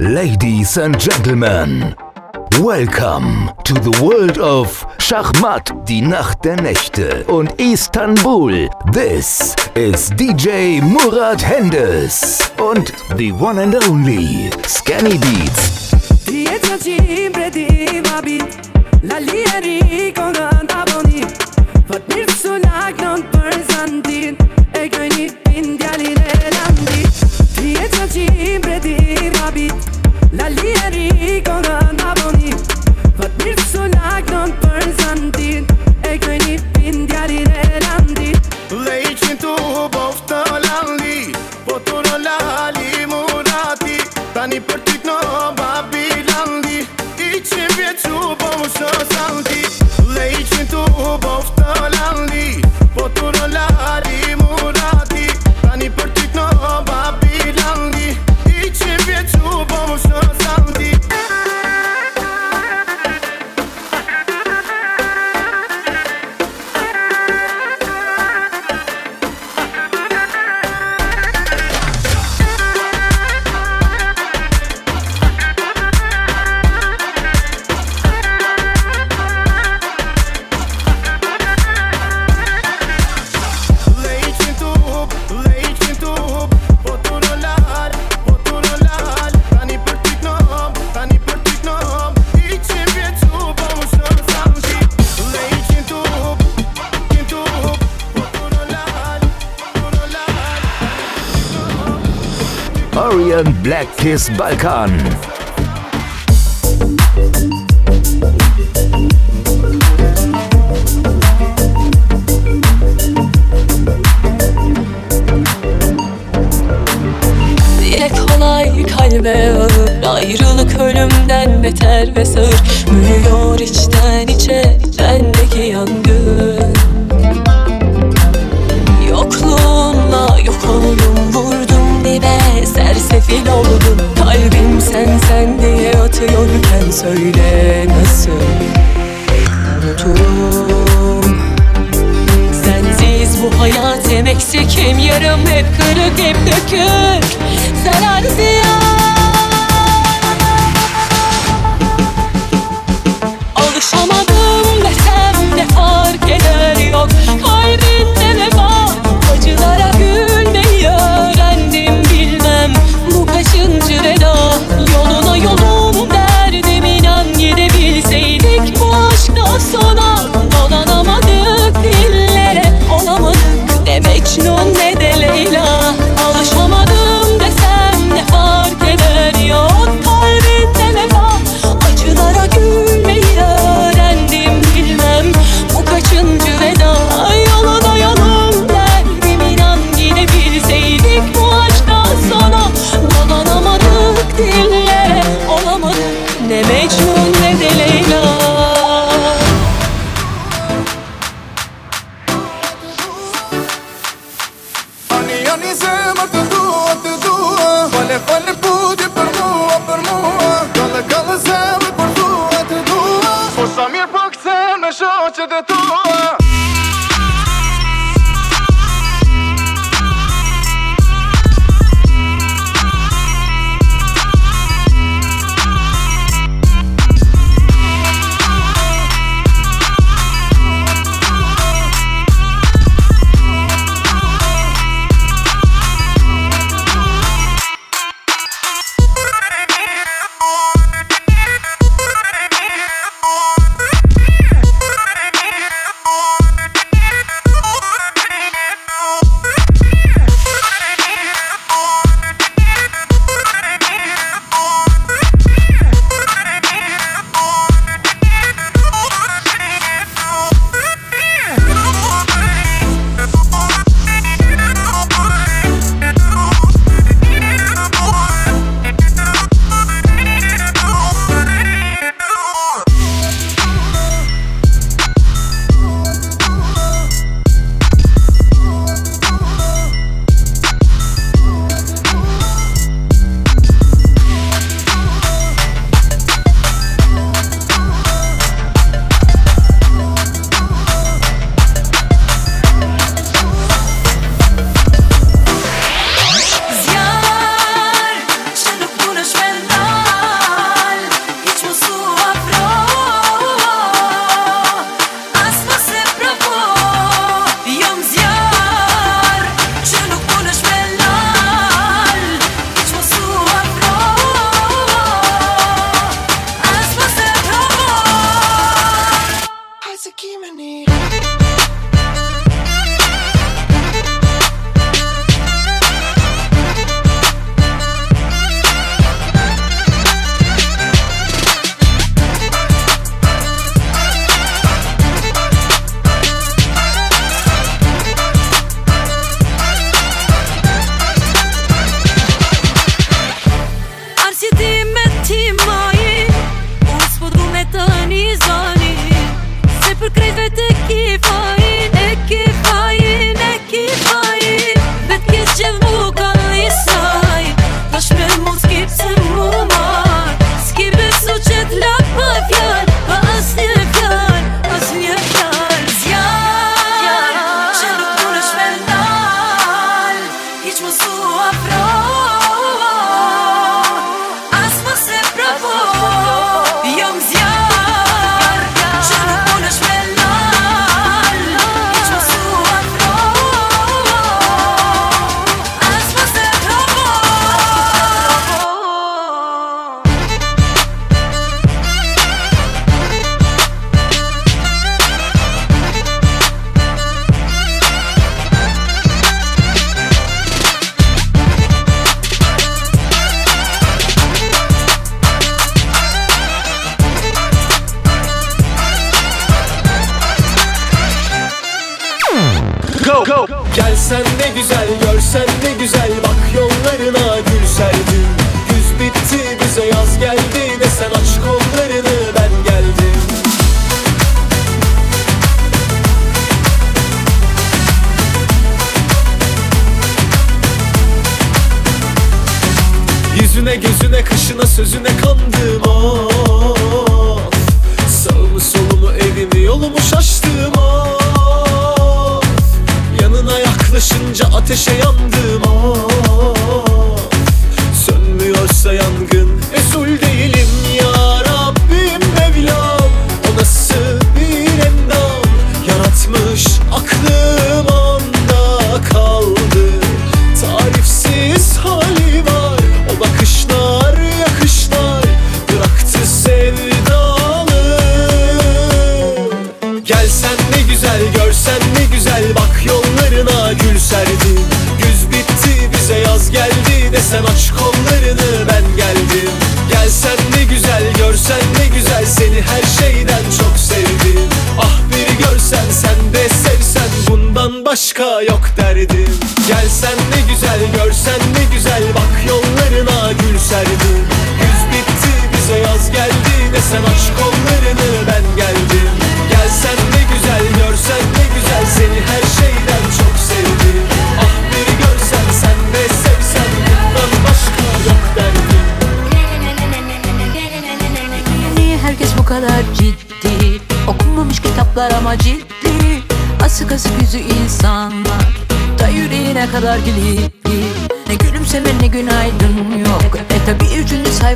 Ladies and gentlemen, welcome to the world of Schachmat, die Nacht der Nächte und Istanbul. This is DJ Murat Hendes und the one and only Scanny Beats. Fat mirë sunak non për zantin E gëjni pindjalin e landi Ti Senza cimbre di rabi La linea ricorda Napoli Vët mirë së laknon për zandin E këj një pindjari dhe landi Dhe i qënë tu boftë të landi Po të në lali murati. Tani për ty Black Kiss Balkan. Dile kolay kalbe ağır Ayrılık ölümden beter ve sağır Büyüyor içten içe bendeki yangın oldum Kalbim sen sen diye atıyorken Söyle nasıl? Unuturum. Sensiz bu hayat hem eksik hem yarım Hep kırık hep dökük. Zarar ziyan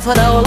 for the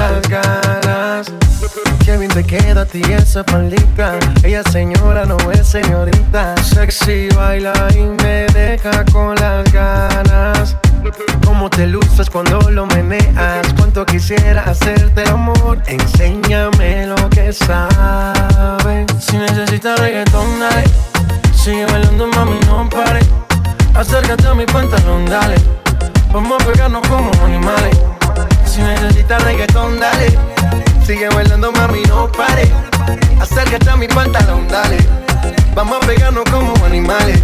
las ganas. Qué bien te queda a ti esa palita. Ella señora no es señorita. Sexy baila y me deja con las ganas. Cómo te luces cuando lo meneas. Cuánto quisiera hacerte el amor. Enséñame lo que sabes. Si necesitas reggaetón, dale. Sigue bailando, mami, no pare. Acércate a mi pantalón, dale. Vamos a pegarnos como animales. Si necesitas reggaetón, dale. Sigue bailando, mami, no pare. Acércate a mi pantalón, dale. Vamos a pegarnos como animales.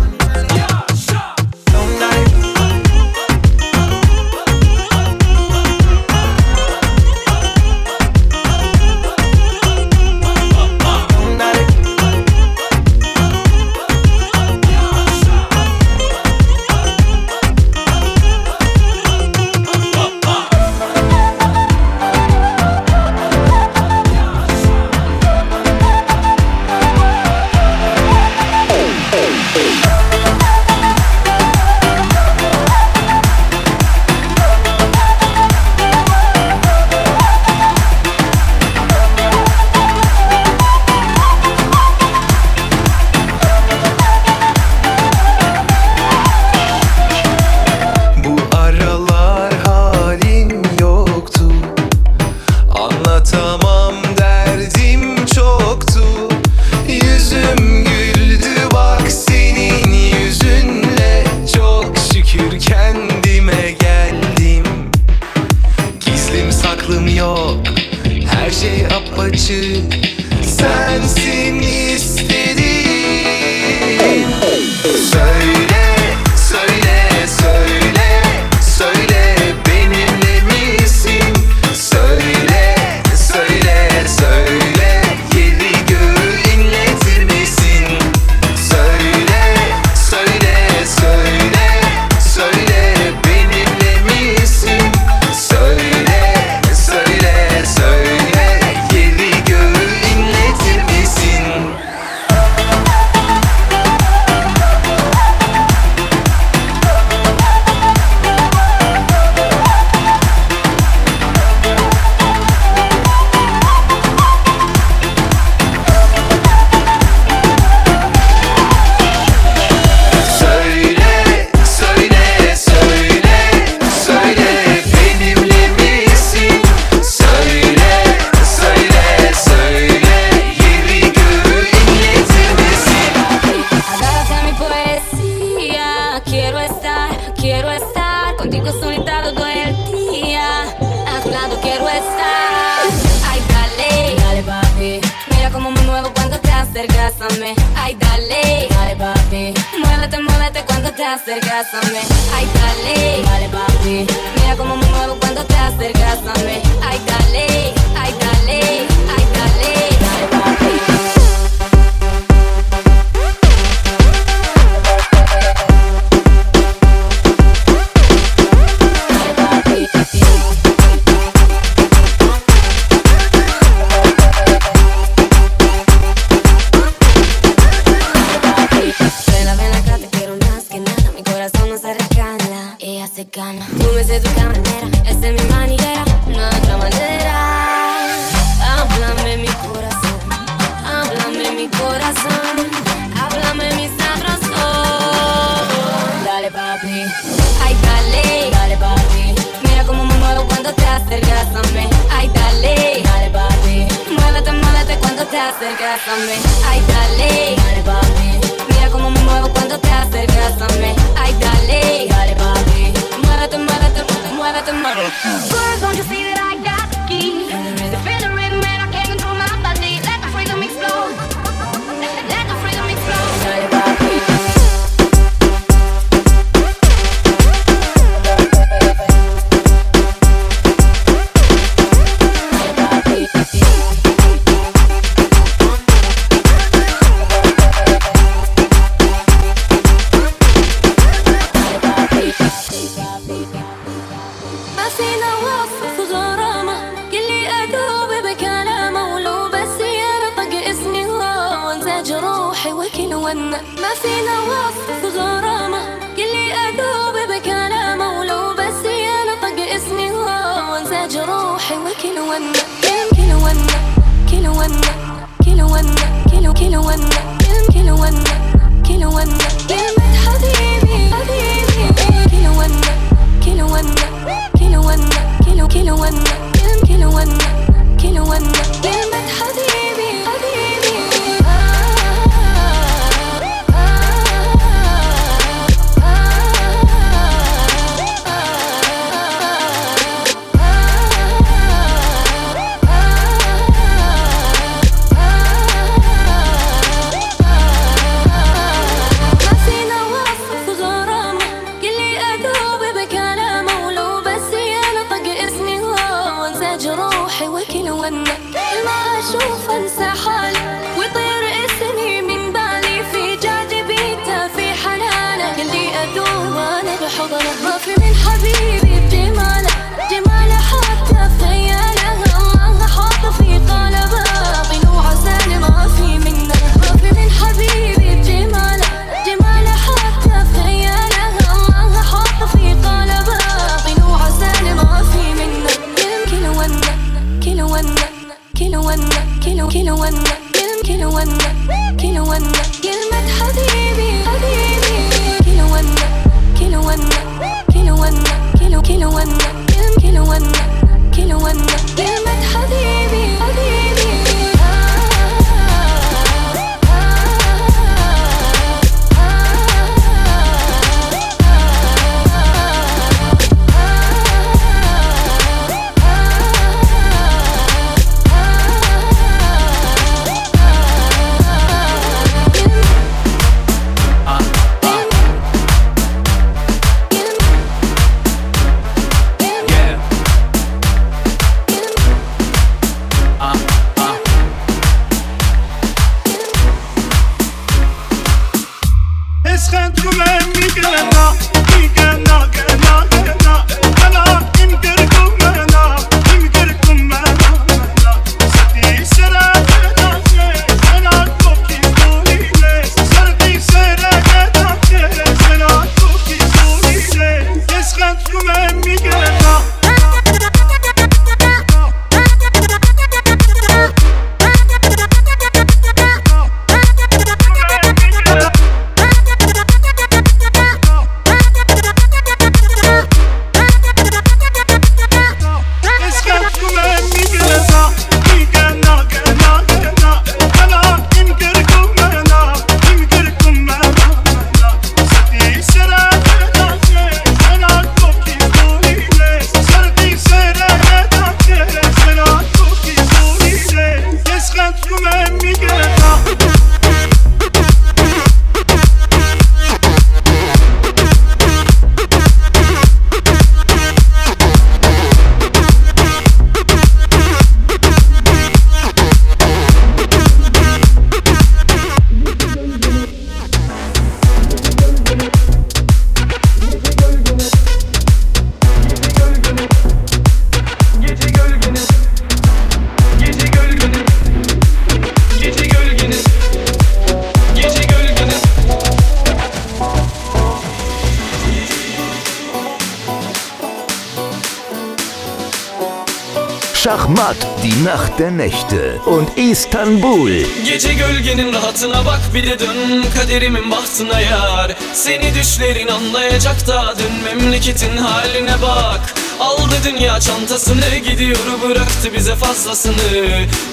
على جروحي وكل ونة كل ونة كل ونة كل ونة كل كل ونة كل ونة كل ونة كلمة حبيبي حبيبي كل ونة كل ونة كل ونة كل كل ونة كل ونة كل ونة كلمة حبيبي Istanbul. Gece gölgenin rahatına bak bir de dön Kaderimin bahtına yar. Seni düşlerin anlayacak da dön Memleketin haline bak. Aldı dünya çantasını gidiyor bıraktı bize fazlasını.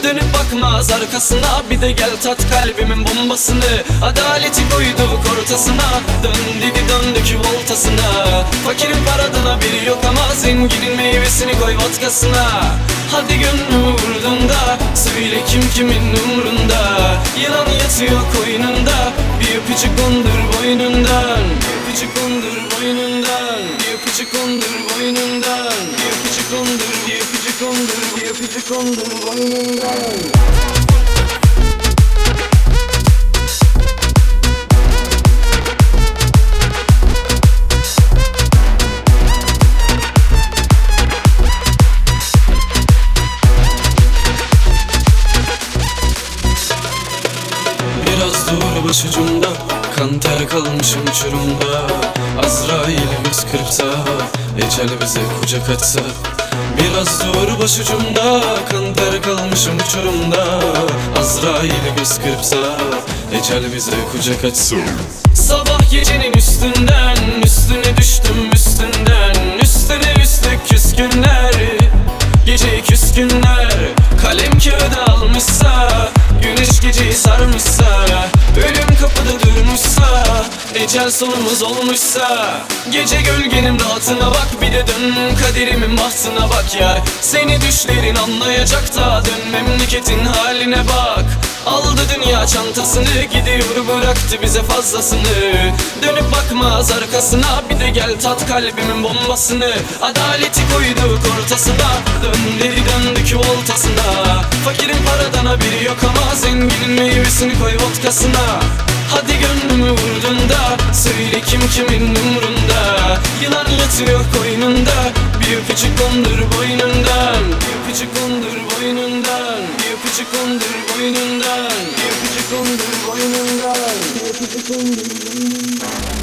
Dönüp bakmaz arkasına bir de gel tat kalbimin bombasını. Adaleti koyduk ortasına Dön dedi döndük voltasına Fakirin paradan haberi yok ama zenginin meyvesini koy vodkasına Hadi gönlümü vurdun da Söyle kim kimin umrunda. Yılan yatıyor koynunda Bir öpücük kondur boynundan. Bir öpücük kondur boynundan Bir öpücük kondur boynundan. Bir öpücük kondur Bir öpücük kondur Bir öpücük kondur boynundan kalmışım uçurumda Azrail göz kırpsa Ecel bize kucak açsa Biraz dur başucumda Kan ter kalmışım uçurumda Azrail göz kırpsa Ecel bize kucak açsa Sabah gecenin üstünden Üstüne düştüm üstünden. Üstüne üstlük küskünler Gece küskünler. Kalem kağıda almışsa Güneş geceyi sarmışsa Ecel sonumuz olmuşsa Gece gölgenin rahatına bak Bir de dön kaderimin bahtına bak ya. Seni düşlerin anlayacak da Dön memleketin haline bak. Aldı dünya çantasını gidiyor bıraktı bize fazlasını. Dönüp bakmaz arkasına bir de gel tat kalbimin bombasını. Adaleti koyduk ortasına dön dedi döndük voltasına Fakirin paradan haberi yok ama zenginin meyvesini koy vodkasına Hadi gönlümü vurdun da Söyle kim kimin umrunda? Yılan yatıyor koynunda Bir öpücük kondur boynundan. Bir öpücük kondur boynundan Bir öpücük kondur boynundan. Bir öpücük kondur boynundan. Bir öpücük kondur boynundan.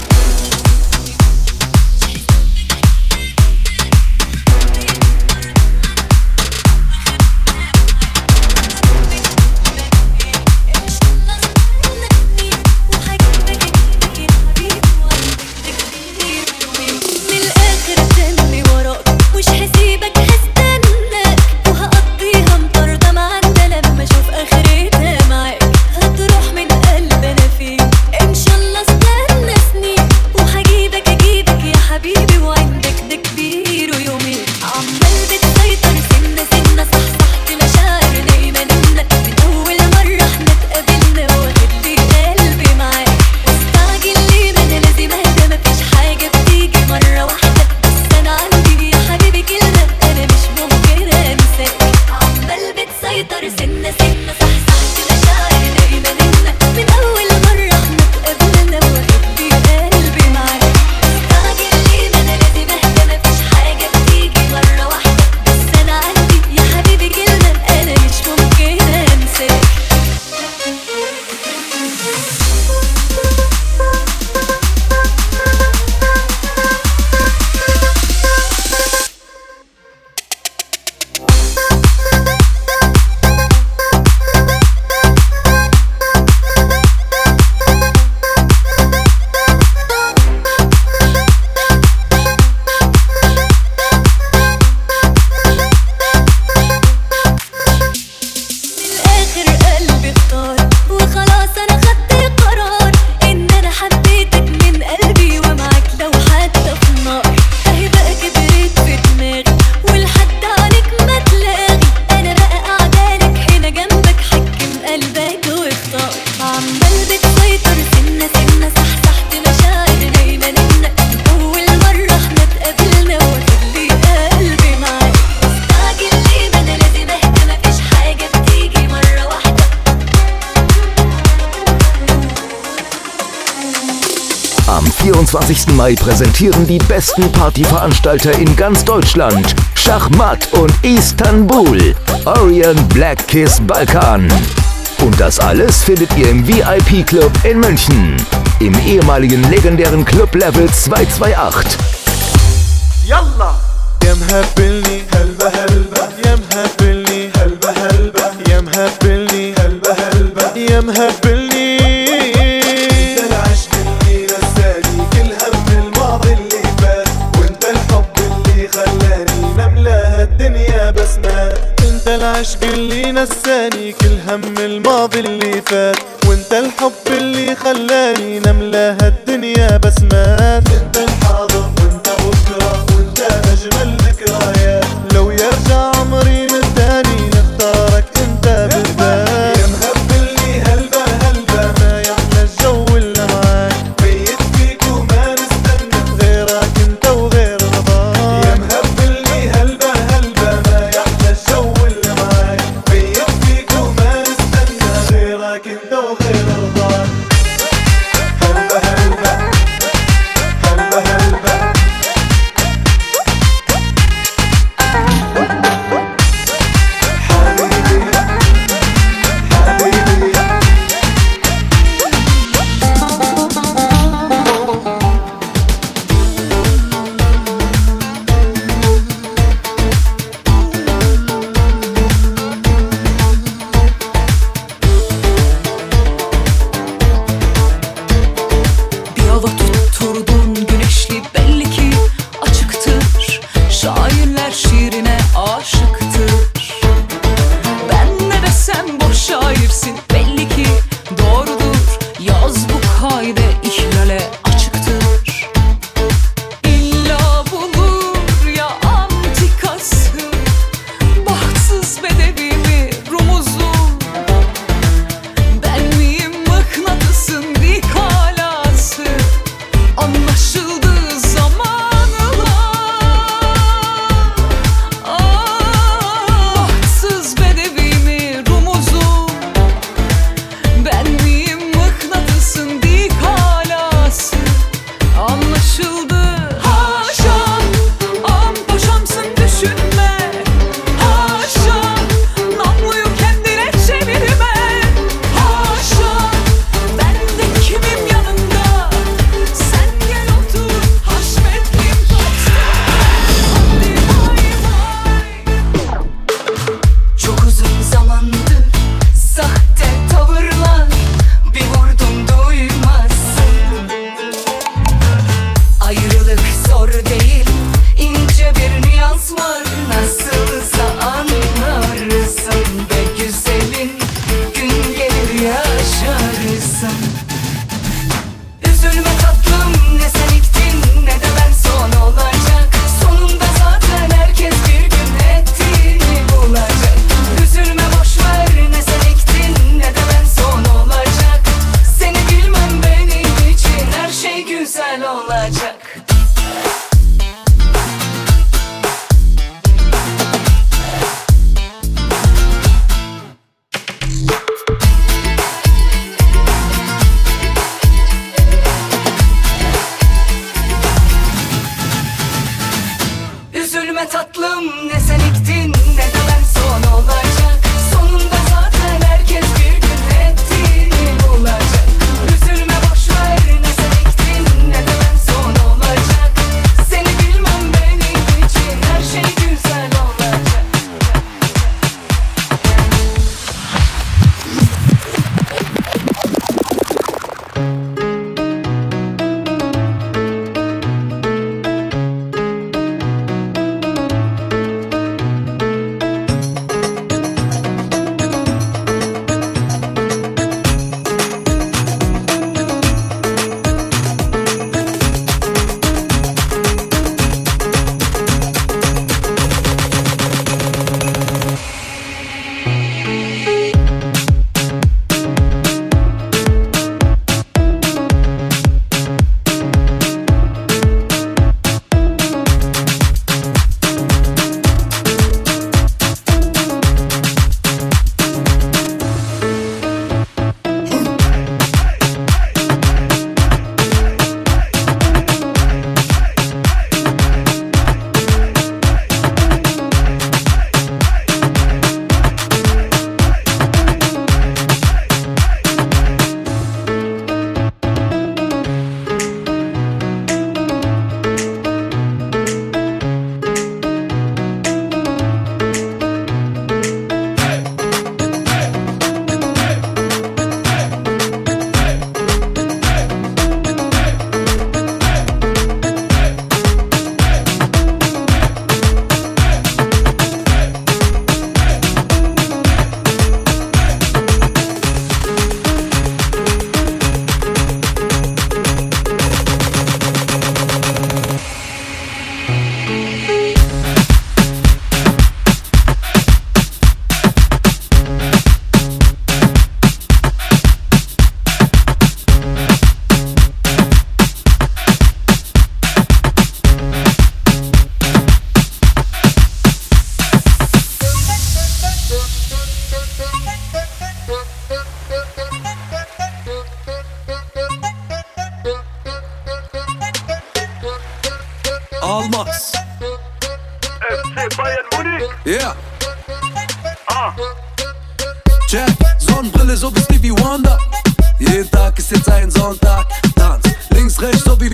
Mai präsentieren die besten Partyveranstalter in ganz Deutschland. Schachmatt und Istanbul. Orient Black Kiss Balkan. Und das alles findet ihr im VIP Club in München. Im ehemaligen legendären Club Level 228.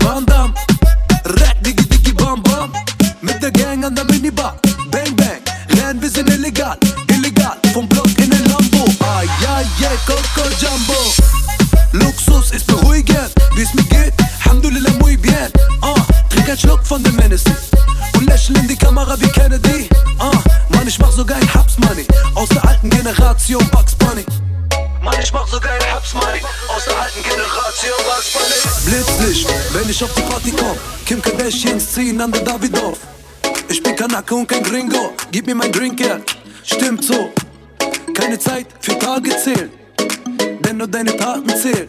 Van Damme Rack, diggi, diggi, bam, bam. Mit der Gang an der Minibar. Bang, bang, rennen, wir sind illegal Illegal, vom Block in den Lambo. Ay, ay, ay, Coco Jumbo. Luxus ist beruhigend, wie es mir geht. Alhamdulillah, muy bien. Uh, Trink einen Schluck von dem Hennessy. Und lächeln in die Kamera wie Kennedy. Uh, Mann, ich mach sogar ein Haps Money. Aus der alten Generation Bugs Bunny Mann, ich mach sogar ein Haps Money Aus der alten Generation Bugs Bunny. Blitzlicht, wenn ich auf die Party komm. Kim Kardashians ziehen an der Davidoff. Ich bin Kanake und kein Gringo. Gib mir mein Drink, yeah. Stimmt so. Keine Zeit für Tage zählen Denn nur deine Taten zählen.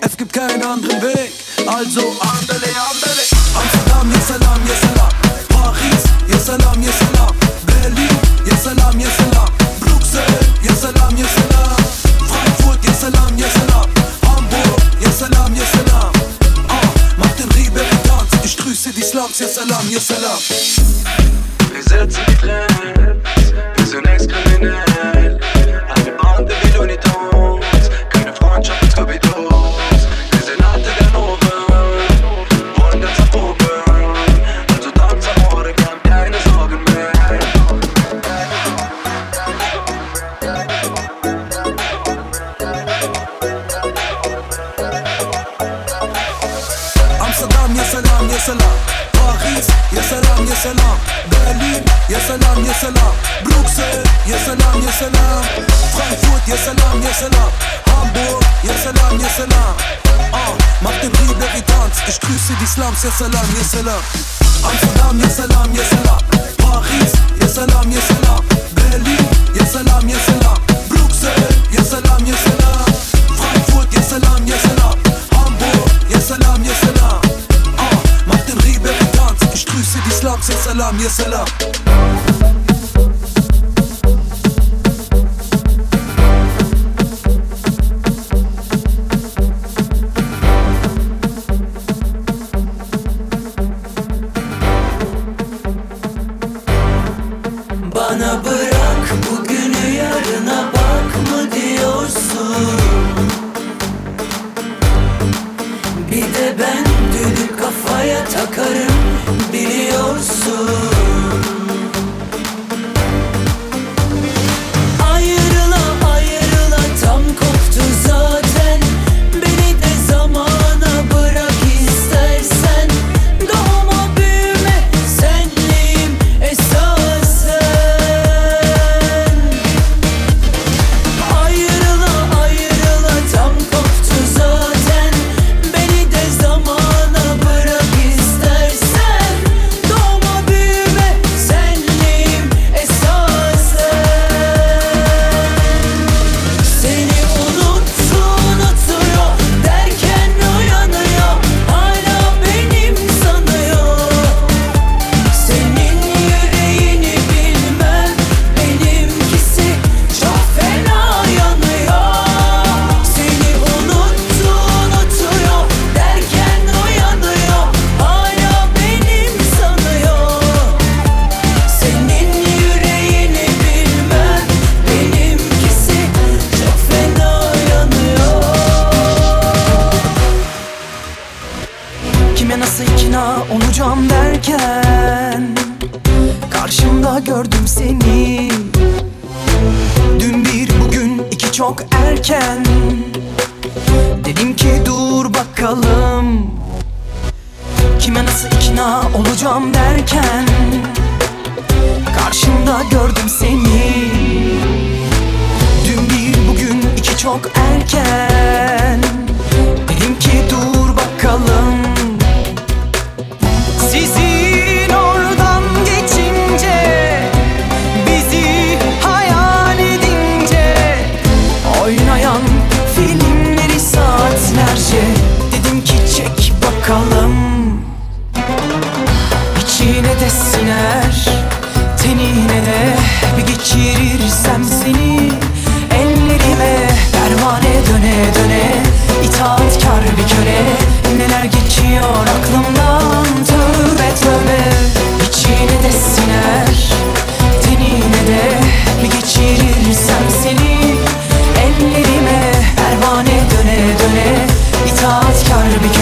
Es gibt keinen anderen Weg, also andale, salam, İslam ya selam ya selam Amsterdam ya selam ya selam Paris ya selam ya selam Berlin ya selam ya selam Bruxelles ya selam ya selam Frankfurt ya selam ya selam Hamburg ya selam ya selam Ah, mach den Riebe Tanz Ich grüße die Slums, ya selam ya selam ben Düdük kafaya takarım biliyorsun.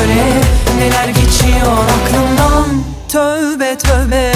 çare Neler geçiyor aklımdan. Tövbe tövbe.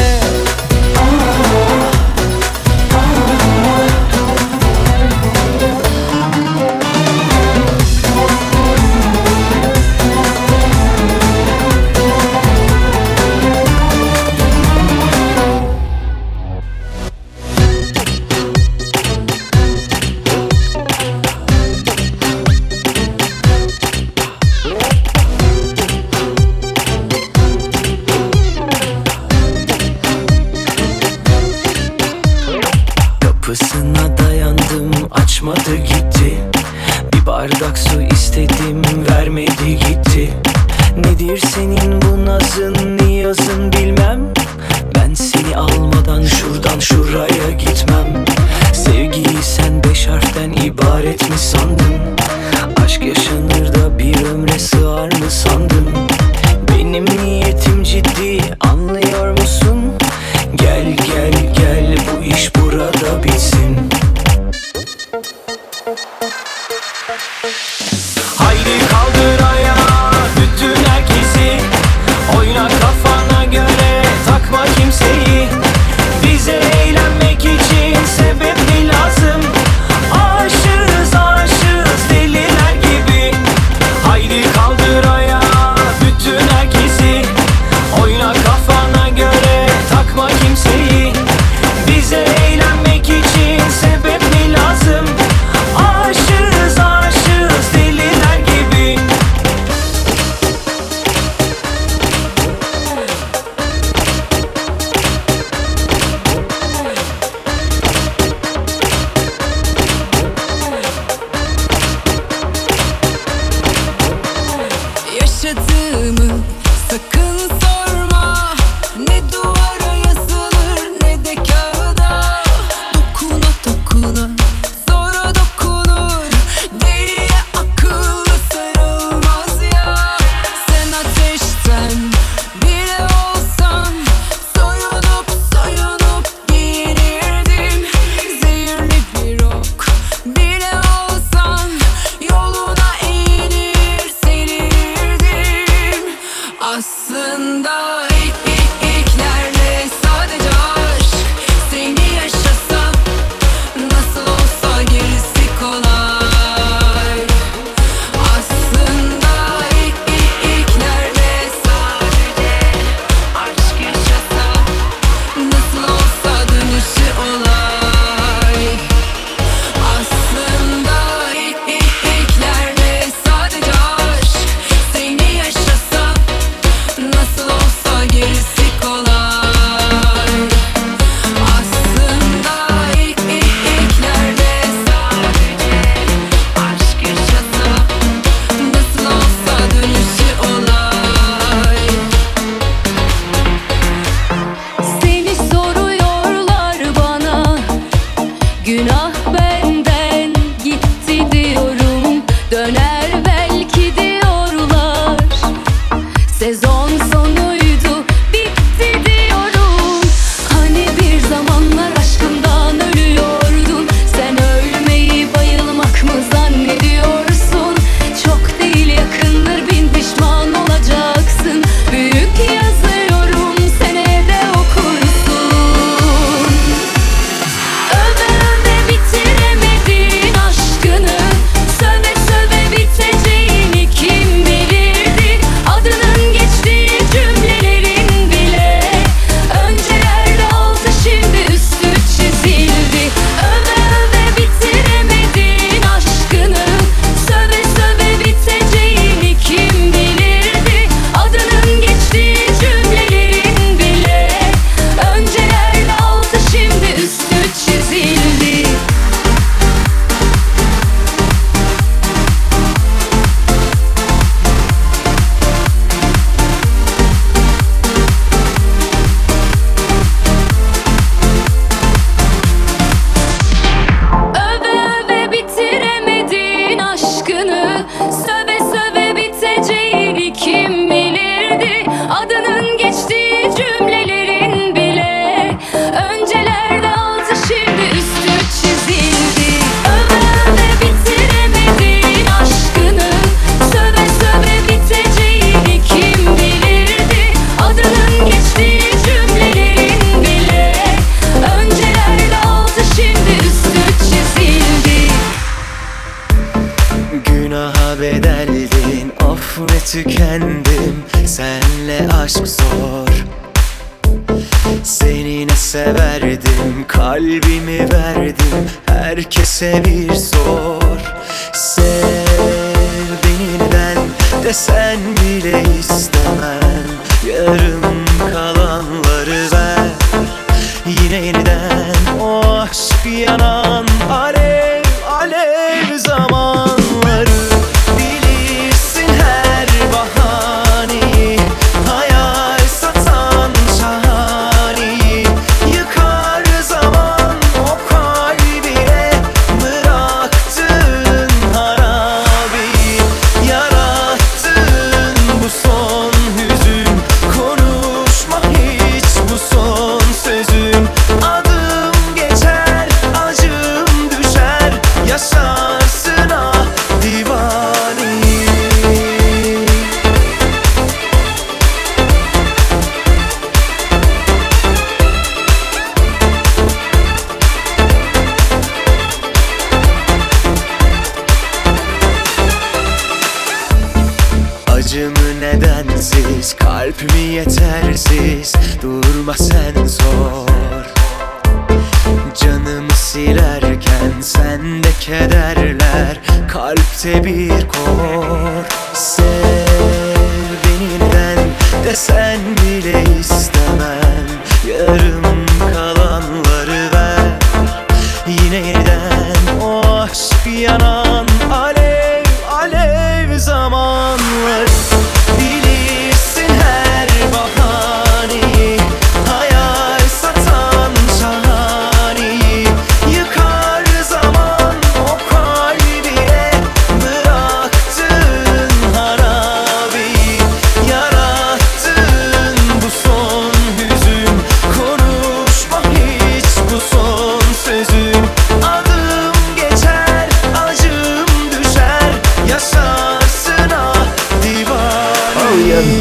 seviyorum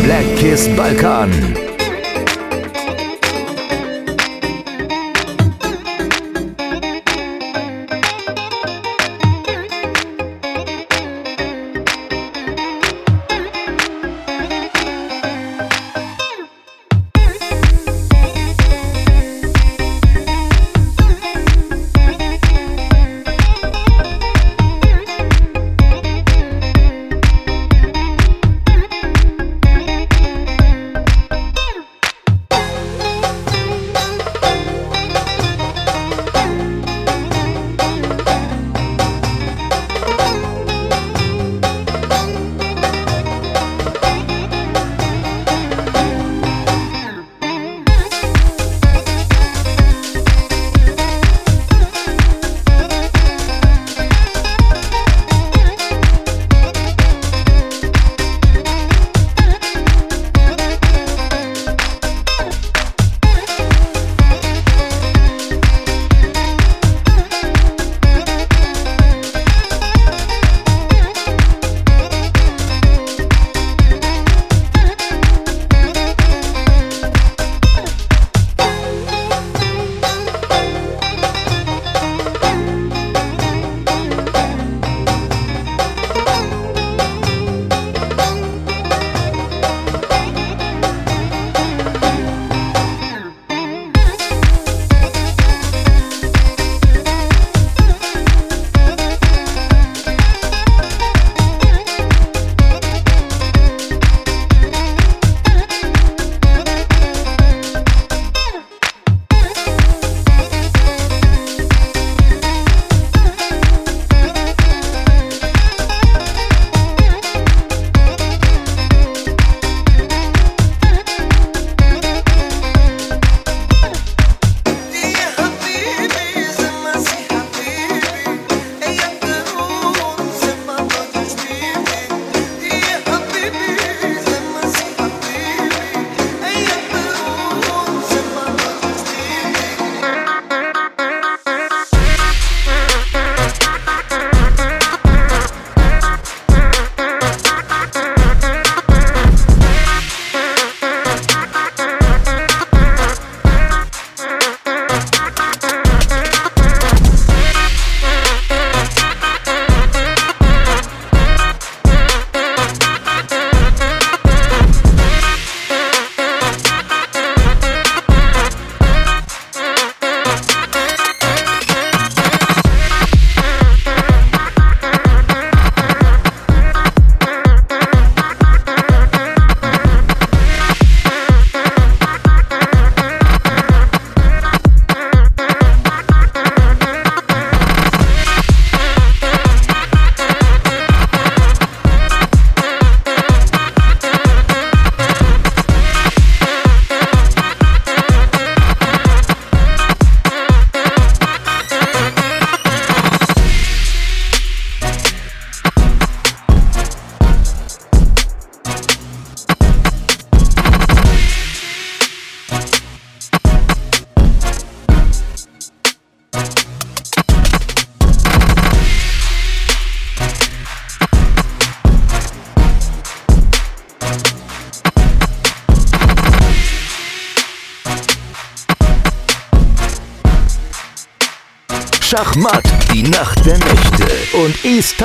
Black Kiss Balkan.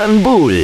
Istanbul.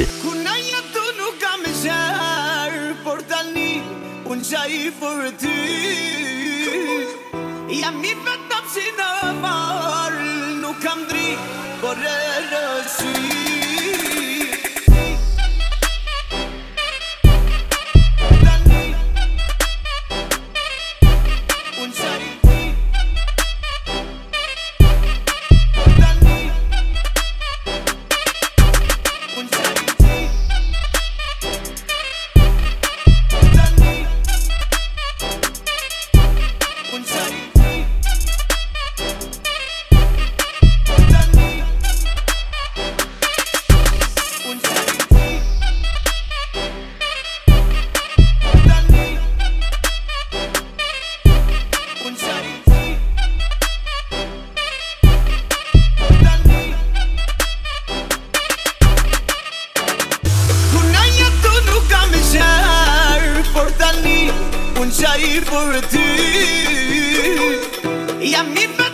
Unë qaj për ty. Jam i vetëm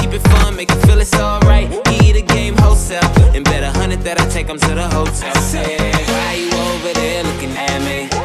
Keep it fun, make it feel it's alright. Eat a game wholesale. And bet a hundred that I take them to the hotel. I why you over there looking at me?